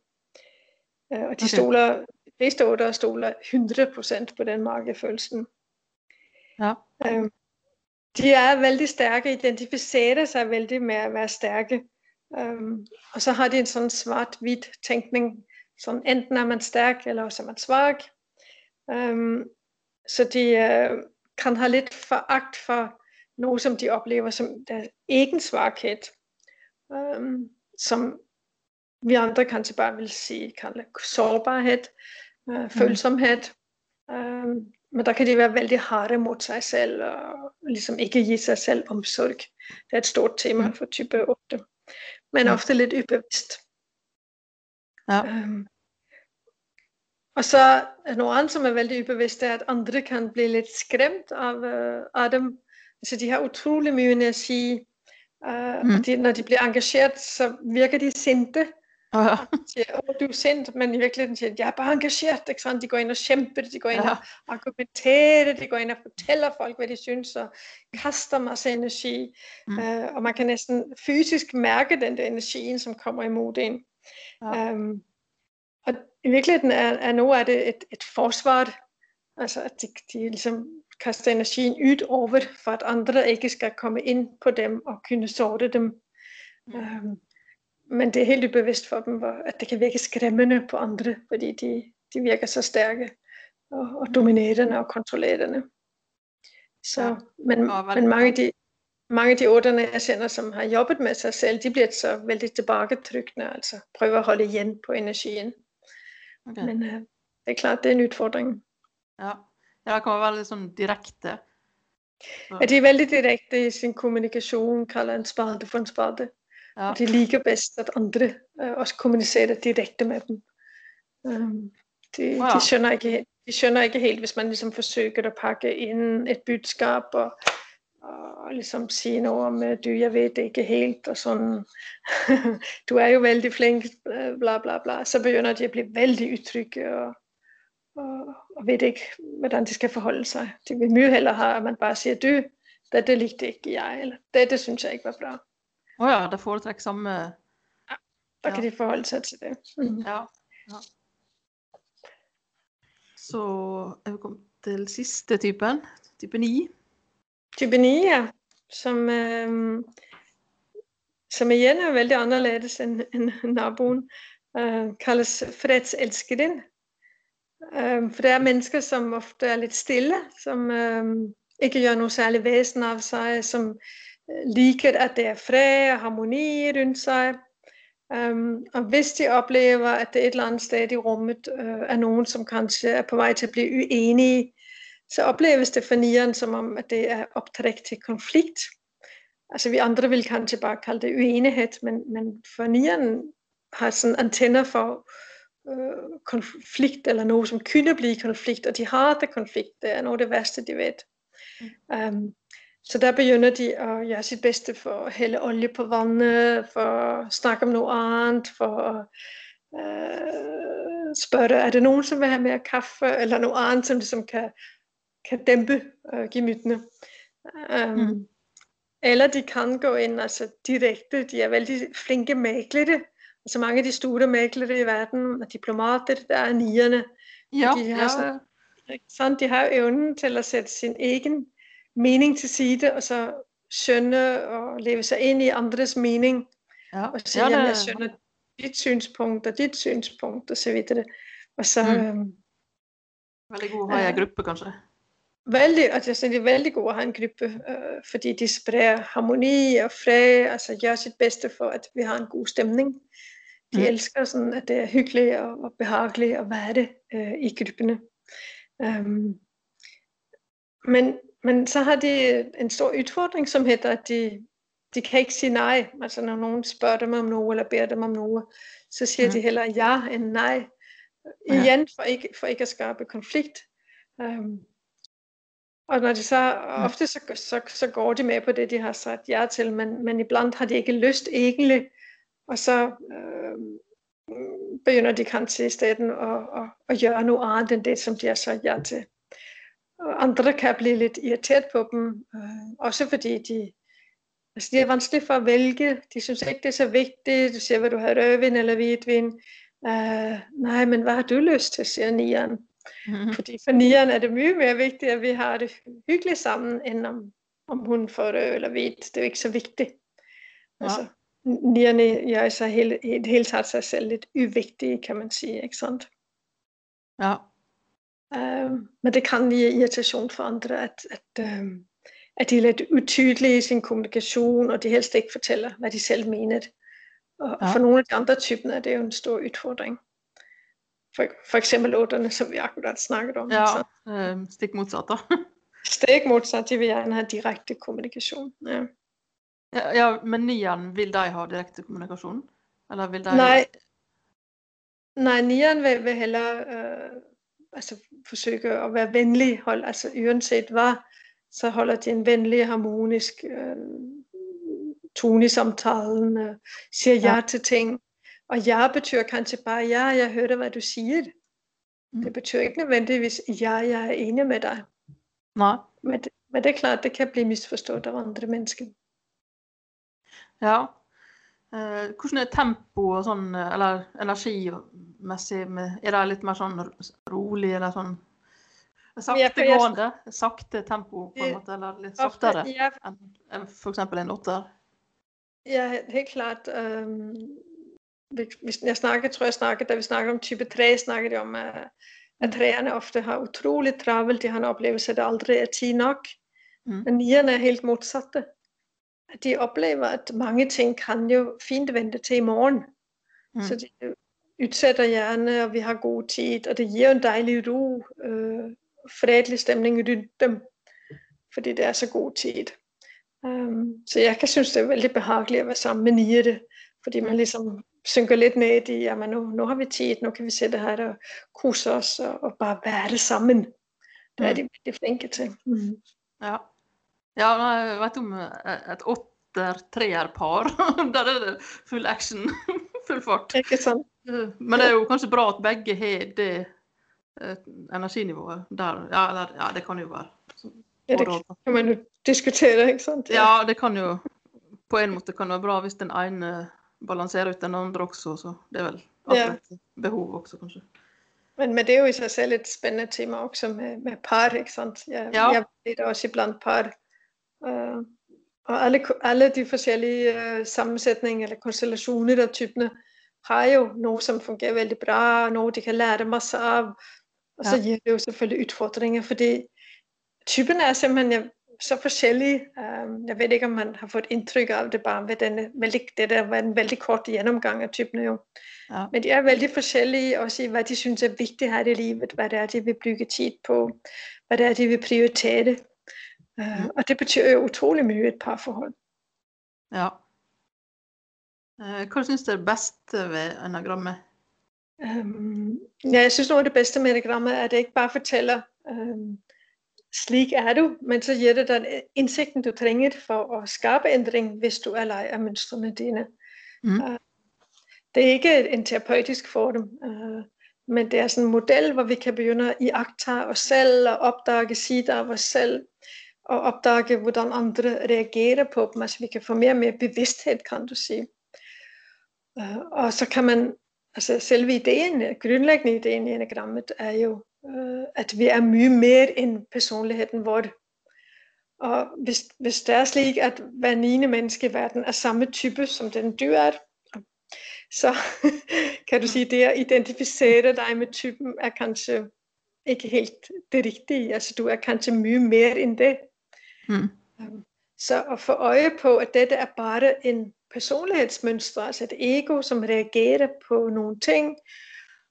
Uh, og de okay. stoler, de fleste otter stoler 100% på den markefølelsen. Ja. Uh, de er vældig stærke, identificerer sig vældig med at være stærke. Um, og så har de en sådan svart-hvid tænkning, sådan enten er man stærk, eller også er man svag. Um, så de, uh, kan have lidt foragt for noget, som de oplever som deres egen svaghed, um, som vi andre kanskje bare vil sige, kalde sårbarhed, uh, mm. følsomhed. Um, men der kan de være vældig harde mod sig selv, og ligesom ikke give sig selv omsorg. Det er et stort tema for type 8. Men ofte lidt ubevidst. Ja. Um, og så er noget andet, som er vældig ubevidst, er, at andre kan blive lidt skræmt af, uh, af dem. Altså de har utrolig mye energi, uh, mm. og de, når de bliver engageret, så virker de sinte. Ja. Siger, du er sint, men i virkeligheden siger jeg er bare engageret. Ikke sant? De går ind og kæmper, de går ind ja. og argumenterer, de går ind og fortæller folk, hvad de synes, og kaster masse energi. Mm. Uh, og man kan næsten fysisk mærke den der energi, som kommer imod en. Ja. Um, og i virkeligheden er, er noget af det et, et forsvar, altså at de, de ligesom kaster energien ud over, for at andre ikke skal komme ind på dem og kunne sorte dem. Mm. Um, men det er helt ubevidst for dem, at det kan virke skræmmende på andre, fordi de, de virker så stærke og, og dominerende og kontrollerende. Så, men, men mange af de, mange af de otterne, jeg kender, som har jobbet med sig selv, de bliver så vældig tilbagetrykkende, altså prøver at holde igen på energien. Okay. Men uh, det er klart, det er en udfordring. Ja, det kan være lidt sådan direkte. Så. Ja, de er vældig direkte i sin kommunikation, kalder en spade for en spade. Ja. Og de liker bedst, at andre uh, også kommunicerer direkte med dem. Um, de, ja. de, skønner ikke, de skønner ikke helt, hvis man ligesom forsøger at pakke ind et budskab og og ligesom sige noget om, du, jeg ved det ikke helt, og sådan, du er jo vældig flink, bla bla bla, så begynder de at blive vældig utrygge, og, og, og ved ikke, hvordan de skal forholde sig. De vil mye hellere have, at man bare siger, du, det, det likte ikke jeg, eller det, det synes jeg ikke var bra. Åh oh ja, der foretrækker samme... Ja, der ja. kan de forholde sig til det. Mm. Ja, ja. Så er vi kommet til sidste typen, type 9. Type 9, ja. Som, øh, som igen er vældig anderledes end, end naboen. Øh, kaldes fredselskerind. Øh, for det er mennesker, som ofte er lidt stille, som øh, ikke gør noget særligt væsen af sig, som øh, liker, at det er fred og harmoni rundt sig. Um, og hvis de oplever, at det et eller andet sted i rummet uh, er nogen, som kanskje er på vej til at blive uenige, så opleves det for nieren som om, at det er optræk til konflikt. Altså vi andre vil kanskje bare kalde det uenighed, men, men for nieren har sådan antenner for øh, konflikt, eller noget som kunne blive konflikt, og de har det konflikt, det er noget af det værste, de ved. Um, så der begynder de at gøre sit bedste for at hælde olie på vandet, for at snakke om noget andet, for at øh, spørge, er det nogen, som vil have mere kaffe, eller noget andet, som ligesom kan, kan dæmpe øh, gemyttene. Um, mm. Eller de kan gå ind altså direkte, de er vældig flinke maglere, altså mange af de store maglere i verden, og diplomater, der er nierne. Ja, de har, ja. sådan, sådan, de har evnen til at sætte sin egen mening til side, og så skønne og leve sig ind i andres mening. Ja, og sige, ja, at jeg skønner dit synspunkt og dit synspunkt og så videre. Og så, Mm. øhm, Veldig god å ha i en gruppe, kanskje. Vældig, og jeg synes, det er vældig godt at have en gruppe, øh, fordi de spreder harmoni og fred, altså gør sit bedste for, at vi har en god stemning. De Mm. mm. elsker sådan, at det er hyggeligt og, og behageligt at være det øh, i grupperne. Um, men, men så har de en stor udfordring, som hedder, at de, de kan ikke sige nej. Altså når nogen spørger dem om noget, eller beder dem om noget, så siger Mm. de heller ja end nej. Ja. Igen for ikke, for ikke at skabe konflikt. Um, og når de så, ofte så, så, så går de med på det, de har sagt ja til, men, men iblandt har de ikke lyst egentlig, og så øh, begynder de kanskje i stedet at, at, at gøre noget andet end det, som de har sagt ja til. Andre kan blive lidt irriteret på dem, øh, også fordi de, altså de er vanskelige for at vælge. De synes ikke, det er så vigtigt. Du siger, hvad du har rødvin eller hvidvin. Uh, nej, men hvad har du lyst til, siger nieren. Mhm. Fordi for nieren er det mye mere vigtigt, at vi har det hyggeligt sammen, end om, om hun får det eller hvidt. Det er jo ikke så vigtigt. Ja. Altså, nierne gør sig det hele taget sig selv lidt uvigtige, kan man sige, ikke sandt? Ja. Uh, men det kan give irritation for andre, at, at, uh, at de er lidt utydelige i sin kommunikation, og de helst ikke fortæller, hvad de selv mener. Og Ja. for nogle af de andre typer er det jo en stor udfordring. For, for eksempel otterne, som vi akkurat snakket om. ja. Så Stikk motsatt, da. stik modsat, de vil gerne have direkte kommunikation. Ja. Ja, ja, men nieren, vil de ha direkte kommunikasjon? Eller vil de Nej, nej, nieren vil, vil hellere øh, altså forsøge at være venlig, hold, altså uanset hvad, så holder de en venlig, harmonisk øh, tone i samtalen, øh, siger ja. Ja. til ting. Og ja betyder kanskje bare, ja, jeg hørte, hvad du siger. Mm. Det betyder ikke nødvendigvis, ja, jeg er enig med dig. Nei. Men det, men det er klart, det kan blive misforstået av andre mennesker. Ja. Eh, hvordan er tempo og sånn, eh, eller energimessig? Med, er det litt mer sånn rolig, eller sånn saktegående? Sakte tempo, på en måte? Eller litt saktere ja, enn eksempel en åtter? Ja, helt klart. Vi- jeg snakkede, tror jeg snakkede, da vi snakkede om type 3, snakkede jeg om, at, at træerne ofte har utroligt travelt. De har en oplevelse, at det aldrig er tid nok. Mm. Men nierne er helt modsatte. At De oplever, at mange ting kan jo fint vente til i morgen. Mm. Så de udsætter gerne, og vi har god tid, og det giver en dejlig ro, øh, fredelig stemning rundt dem, fordi det er så god tid. Um, så jeg kan synes, det er vældig behageligt at være sammen med nierne, fordi man ligesom synker lidt ned i, jamen nu, nu har vi tid, nu kan vi sætte her og kusse os og, og bare være det sammen. Det er Mm. de vældig flinke til. Mm. Ja. Ja, jeg vet om eh, et åtter-treer-par. Der er det full action, full fart. Ikke sant? Eh, Men det er jo kanskje bra at begge har det eh, energinivået der. Ja, eller, ja, det kan jo være. Ja, det og. kan man jo diskutere, ikke sant? Ja, det kan jo på en måte kan det være bra hvis den ene balanserer ut den andre også. Så det er vel Ja. akkurat et behov også, kanskje. Men, men det er jo i sig selv et spændende tema også med, med par, ikke sant? Jeg, Ja. jeg ved også iblandt par. Uh, og alle, alle de forskellige uh, sammensætninger eller konstellationer af typerne har jo noget, som fungerer vældig bra, noget de kan lære masser af. Og så Ja. giver det jo selvfølgelig udfordringer, fordi typerne er simpelthen så forskellige. Um, jeg ved ikke, om man har fået indtryk af det bare ved denne, vældig, det der var en vældig kort gennemgang af typerne jo. Ja. Men de er vældig forskellige også i, hvad de synes er vigtigt her i livet, hvad det er, de vil bygge tid på, hvad det er, de vil prioritere. Uh. Og det betyder jo utrolig mye et parforhold. Ja. Uh, hvad synes du er det bedste ved enagrammet? Um, ja, jeg synes noget af det bedste med enagrammet er, at det ikke bare fortæller, um, slik er du, men så giver det dig indsigten, du trænger for at skabe ændring, hvis du er lej af mønstrene dine. Mm. Uh, det er ikke en terapeutisk form, uh, men det er sådan en model, hvor vi kan begynde at iagtage os selv og opdage sider af os selv, og opdage, hvordan andre reagerer på dem. Altså vi kan få mere og mere bevidsthed, kan du sige. Uh, og så kan man, altså selve ideen, grundlæggende ideen i enagrammet, er jo, uh, at vi er mye mere end personligheden vår. Og hvis, hvis det er slik, at hver 9. menneske i verden er samme type, som den du er, så kan du sige, det at identificere dig med typen er kanskje ikke helt det rigtige. Altså du er kanskje mye mere end det. Mm. Så at få øje på, at dette er bare en personlighedsmønster, altså et ego, som reagerer på nogle ting,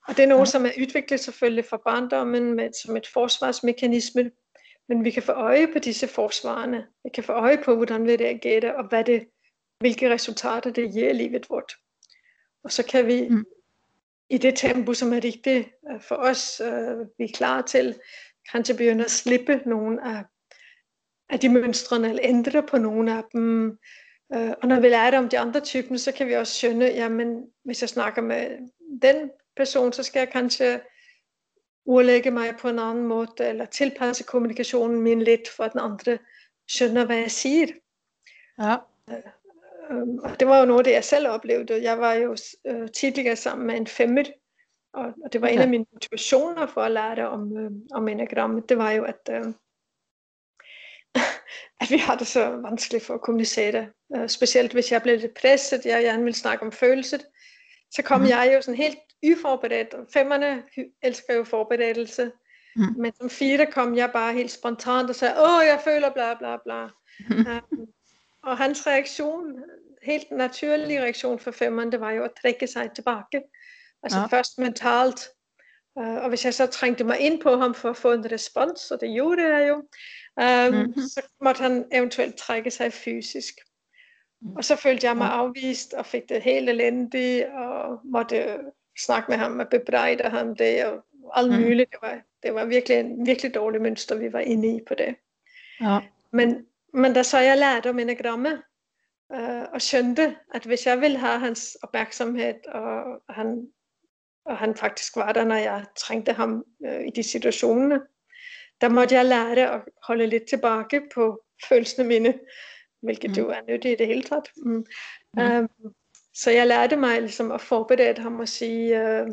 og det er noget, som er udviklet selvfølgelig fra barndommen med, som et forsvarsmekanisme, men vi kan få øje på disse forsvarene. Vi kan få øje på, hvordan vi reagerer, og hvad det, hvilke resultater det giver i livet vort. Og så kan vi mm. i det tempo, som er rigtigt øh, for os, øh, vi er klar til, kanskje begynde at slippe nogle af, af de mønstrene, eller ændre på nogle af dem. Øh, og når vi lærer om de andre typer, så kan vi også skønne, jamen hvis jeg snakker med den person, så skal jeg kanskje urlægge mig på en anden måde, eller tilpasse kommunikationen min lidt, for at den andre skønner, hvad jeg siger. Ja. Øh, Øhm, og det var jo noget af det, jeg selv oplevede. Jeg var jo øh, tidligere sammen med en femmer, og, og det var en af mine motivationer for at lære om, øh, om enagrammet, det var jo, at, øh, at vi har det så vanskeligt for at kommunicere. Øh, specielt hvis jeg blev lidt presset, jeg gerne ville snakke om følelser, så kom mm. jeg jo sådan helt uforberedt. Femmerne elsker jo forberedelse. Mm. Men som fire kom jeg bare helt spontant og sagde, åh, jeg føler bla bla bla. Mm. Um, og hans reaktion, helt naturlig reaktion for femmeren, det var jo at trække sig tilbage. Altså ja. først mentalt. Uh, og hvis jeg så trængte mig ind på ham for at få en respons, og det gjorde jeg jo, um, mm-hmm. så måtte han eventuelt trække sig fysisk. Og så følte jeg mig afvist og fik det helt elendigt, og måtte snakke med ham og bebrejde ham det, og alt mm. muligt. Det var, det var virkelig en virkelig dårlig mønster, vi var inde i på det. Ja. Men men da så jeg lærte om enagrammet, øh, og skønte, at hvis jeg ville have hans opmærksomhed, og han, og han faktisk var der, når jeg trængte ham øh, i de situationer, der måtte jeg lære at holde lidt tilbage på følelserne mine, hvilket mm. jo er nyttigt i det hele taget. Mm. Mm. Um, så jeg lærte mig ligesom at forberede ham og sige, øh,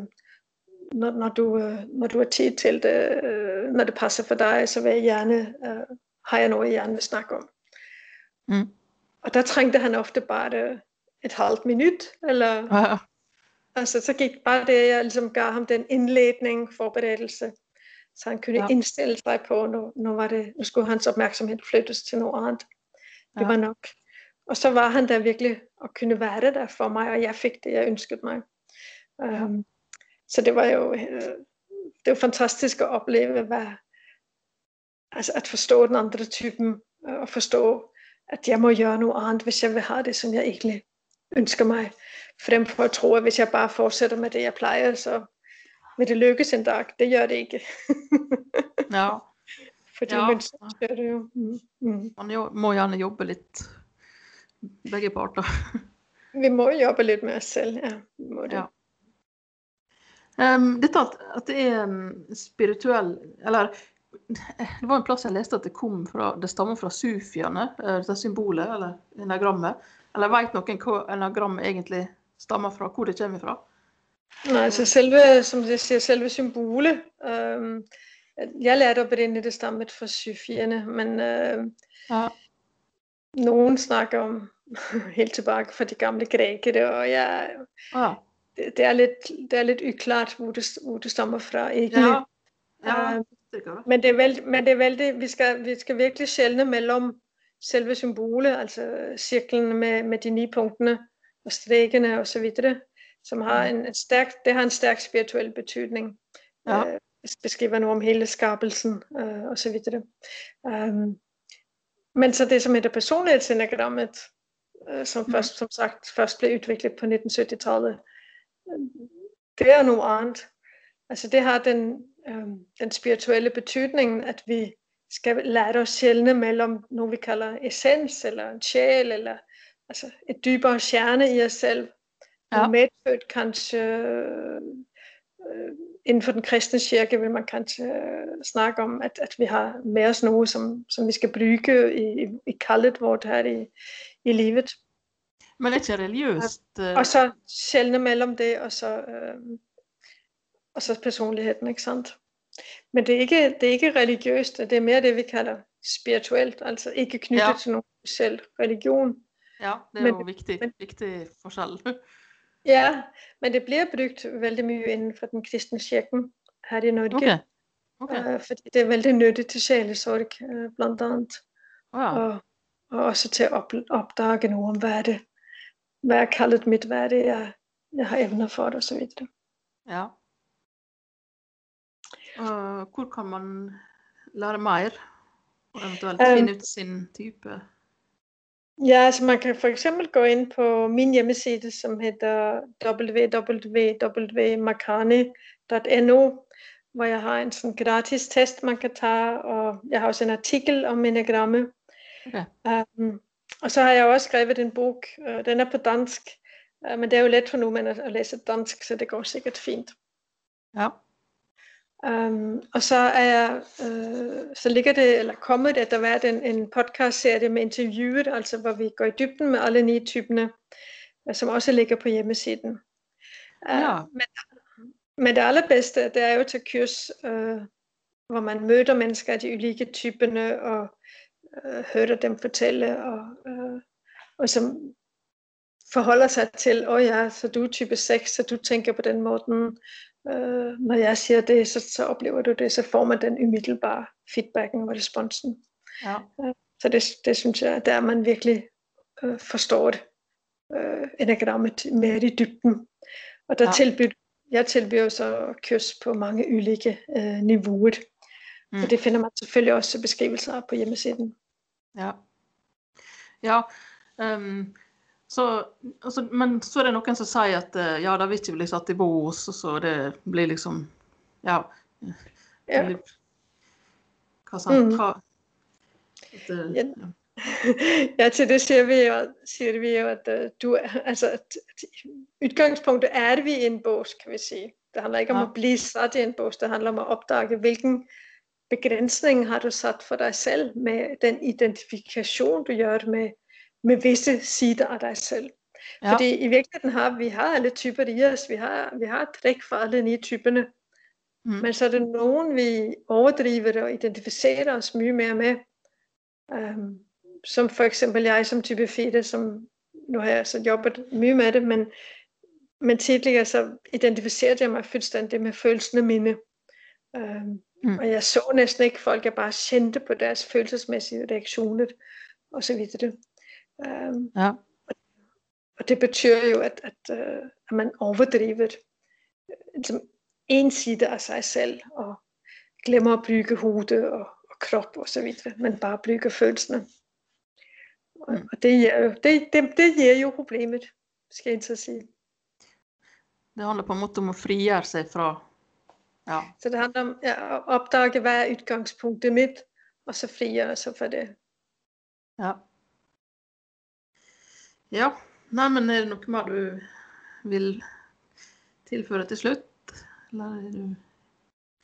når, når, du, øh, når du har tid til det, øh, når det passer for dig, så vil jeg gerne, øh, har jeg noget, jeg gerne vil snakke om. Mm. Og der trængte han ofte bare et halvt minut, eller ja. altså så gik bare det, jeg ligesom gav ham den indledning, forberedelse, så han kunne ja. indstille sig på, nu, nu, var det, nu skulle hans opmærksomhed flyttes til noget andet. Det ja. var nok. Og så var han der virkelig og kunne være der for mig, og jeg fik det, jeg ønskede mig. Um, så det var jo øh, det var fantastisk at opleve, hvad, altså at forstå den andre typen, og forstå at jeg må gøre noget andet, hvis jeg vil have det, som jeg egentlig ønsker mig. For at tro, at hvis jeg bare fortsætter med det, jeg plejer, så vil det lykkes en dag. Det gør det ikke. ja. Fordi ja. mønster gør det jo. Mm. Mm. Man jo, må gerne jobbe lidt begge parter. Vi må jobbe lidt med os selv, ja. må det. Ja. Um, dette at, at det er um, spirituell, eller det var en plass jeg leste at det kom fra, det stammer fra sufiene, eh, det symbolet, eller enagrammet. Eller vet noen hva enagrammet egentlig stammer fra, hvor det kommer fra? Nej, så selve, som jeg siger, selve symbolet, øh, jeg lærte oprindeligt det stammet fra sufierne, men øh, ja. nogen snakker om helt tilbage fra de gamle grækere, og jeg, ja. det, det, er lidt, det er lidt uklart, hvor det, hvor det stammer fra egentlig. Ja. Ja. Øh, det gør Men det er, veld, men det er vældig, vi skal, vi skal virkelig sjældne mellem selve symbolet, altså cirklen med, med de ni punktene og strækkene og så videre, som har en, stærk, det har en stærk spirituel betydning. Ja. Øh, beskriver noget om hele skabelsen øh, og så videre. Um, men så det, som hedder personlighedsenagrammet, øh, som mm. først, som sagt, først blev udviklet på 1970-tallet, det er noget andet. Altså det har den, øh, den spirituelle betydning, at vi skal lære os sjældne mellem noget, vi kalder essens, eller en sjæl, eller altså et dybere kerne i os selv. Ja. Medfødt kanskje, øh, inden for den kristne kirke vil man kanskje øh, snakke om, at, at vi har med os noget, som, som vi skal bruge i, i, kaldet vort her i, i livet. Men ikke religiøst? Og, og så sjældne mellem det, og så, øh, og så personligheden, ikke sandt? Men det er, ikke, det er ikke religiøst, det er mere det, vi kalder spirituelt, altså ikke knyttet ja. til nogen selv religion. Ja, det er men, jo vigtigt, men, vigtig forskel. ja, men det bliver brugt vældig mye inden for den kristne kirken her i Norge. Okay. Okay. Uh, fordi det er vældig nyttigt til sjælesorg, uh, blandt andet. Wow. Og, og også til at op, opdage noget om, hvad er det, hvad er kaldet mit, hvad er det, jeg, jeg har evner for det, og så videre. Ja. Og hvor kan man lære mere? Og eventuelt um, finde ud sin type? Ja, altså man kan for eksempel gå ind på min hjemmeside, som hedder www.makani.no, hvor jeg har en sådan gratis test, man kan tage, og jeg har også en artikel om enagramme. Okay. Um, og så har jeg også skrevet en bog, uh, den er på dansk, uh, men det er jo let for nu at, at læse dansk, så det går sikkert fint. Ja. Um, og så er jeg, uh, så ligger det, eller kommet at der været en, en podcast-serie med interviewet, altså hvor vi går i dybden med alle ni typerne, uh, som også ligger på hjemmesiden. Uh, ja. men, men det allerbedste, det er jo til kurs, uh, hvor man møder mennesker af de ulike typerne, og uh, hører dem fortælle, og, uh, og som forholder sig til, åh oh ja, så du er type 6, så du tænker på den måde, øh, når jeg siger det, så, så oplever du det, så får man den umiddelbare feedbacken og responsen. Ja. Øh, så det, det synes jeg, der man virkelig øh, forstår det, øh, enagrammet mere i dybden. Og der ja. tilbyder, jeg tilbyder så kurs på mange ulike øh, niveauer. Mm. Så det finder man selvfølgelig også beskrivelser på hjemmesiden. Ja. Ja, um, så, altså, men så er det noen som sier at eh, ja, de vil ikke bli satt i bås, og så det blir liksom Ja. ja. Hva sa han? Mm. Eh, ja. ja, til det siger vi jo, siger vi jo at uh, du, altså, at, udgangspunktet er vi i en bås, kan vi sige. Det handler ikke om ja. at blive sat i en bås, det handler om at opdage, hvilken begrænsning har du sat for dig selv med den identifikation, du gør med med visse sider af dig selv. Ja. Fordi i virkeligheden har vi har alle typer i os. Vi har, vi har træk for alle ni typerne. Mm. Men så er det nogen, vi overdriver og identificerer os mye mere med. Um, som for eksempel jeg som type 4, som nu har jeg så jobbet mye med det, men, men tidligere så identificerede jeg mig fuldstændig med følelserne mine. Um, mm. Og jeg så næsten ikke folk, jeg bare kendte på deres følelsesmæssige reaktioner og så videre. Um, ja. Og det betyder jo, at, at, uh, at man overdriver ligesom en side af sig selv, og glemmer at bygge hovedet og, og krop og så videre, men bare bygge følelserne. Og, mm. og det, giver jo, det, det, det giver jo problemet, skal jeg så sige. Det handler på en måde om at frigøre sig fra... Ja. Så det handler om ja, at opdage, hvad er udgangspunktet mit, og så frigøre sig fra det. Ja. Ja, nei, men er det noe mer du vil tilføre til slutt? Eller er du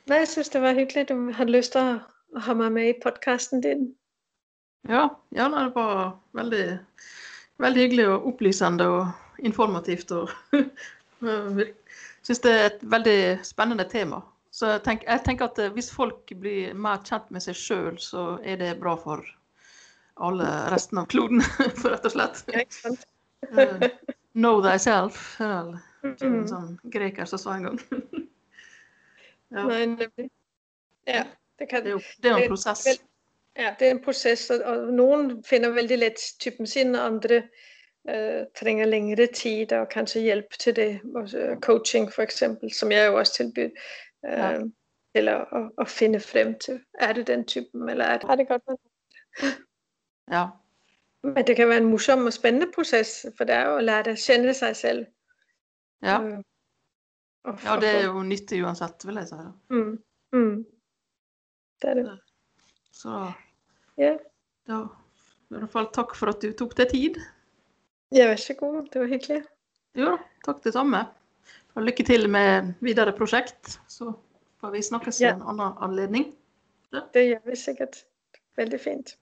Nej, jeg synes, det var hyggeligt, du har lyst til at have mig med i podcasten din. Ja, ja nej, det var veldig, veldig hyggelig og opplysende og informativt. Og jeg synes det er et veldig spennende tema. Så jeg, tenk, jeg tenker at hvis folk blir mer kjent med seg sjøl, så er det bra for alle resten av kloden, for rett og slett. uh, know thyself, er en sånn greker som sa en gang. ja. Nej, Ja, det, kan, det, er jo, det er en process. Ja, det er en proces, og nogen finder veldig let typen sin, og andre uh, trænger længere tid og kanskje hjælp til det. Også coaching for eksempel, som jeg jo også tilbyder. Uh, ja. til at, at, at finde frem til, er det den typen, eller er det, er det godt Ja. Men det kan være en morsom og spændende proces, for det er jo at lære dig at kende sig selv. Ja. Øh, og, ja, det er jo nyttig uansett, vil jeg si. Mm. Mm. Det er det. Så ja. da i hvert fall takk for at du tok deg tid. Ja, vær så god. Det var hyggelig. Jo, takk det samme. Og lykke til med videre prosjekt. Så får vi snakkes ja. i en annen anledning. Ja. Det gjør vi sikkert. Veldig fint.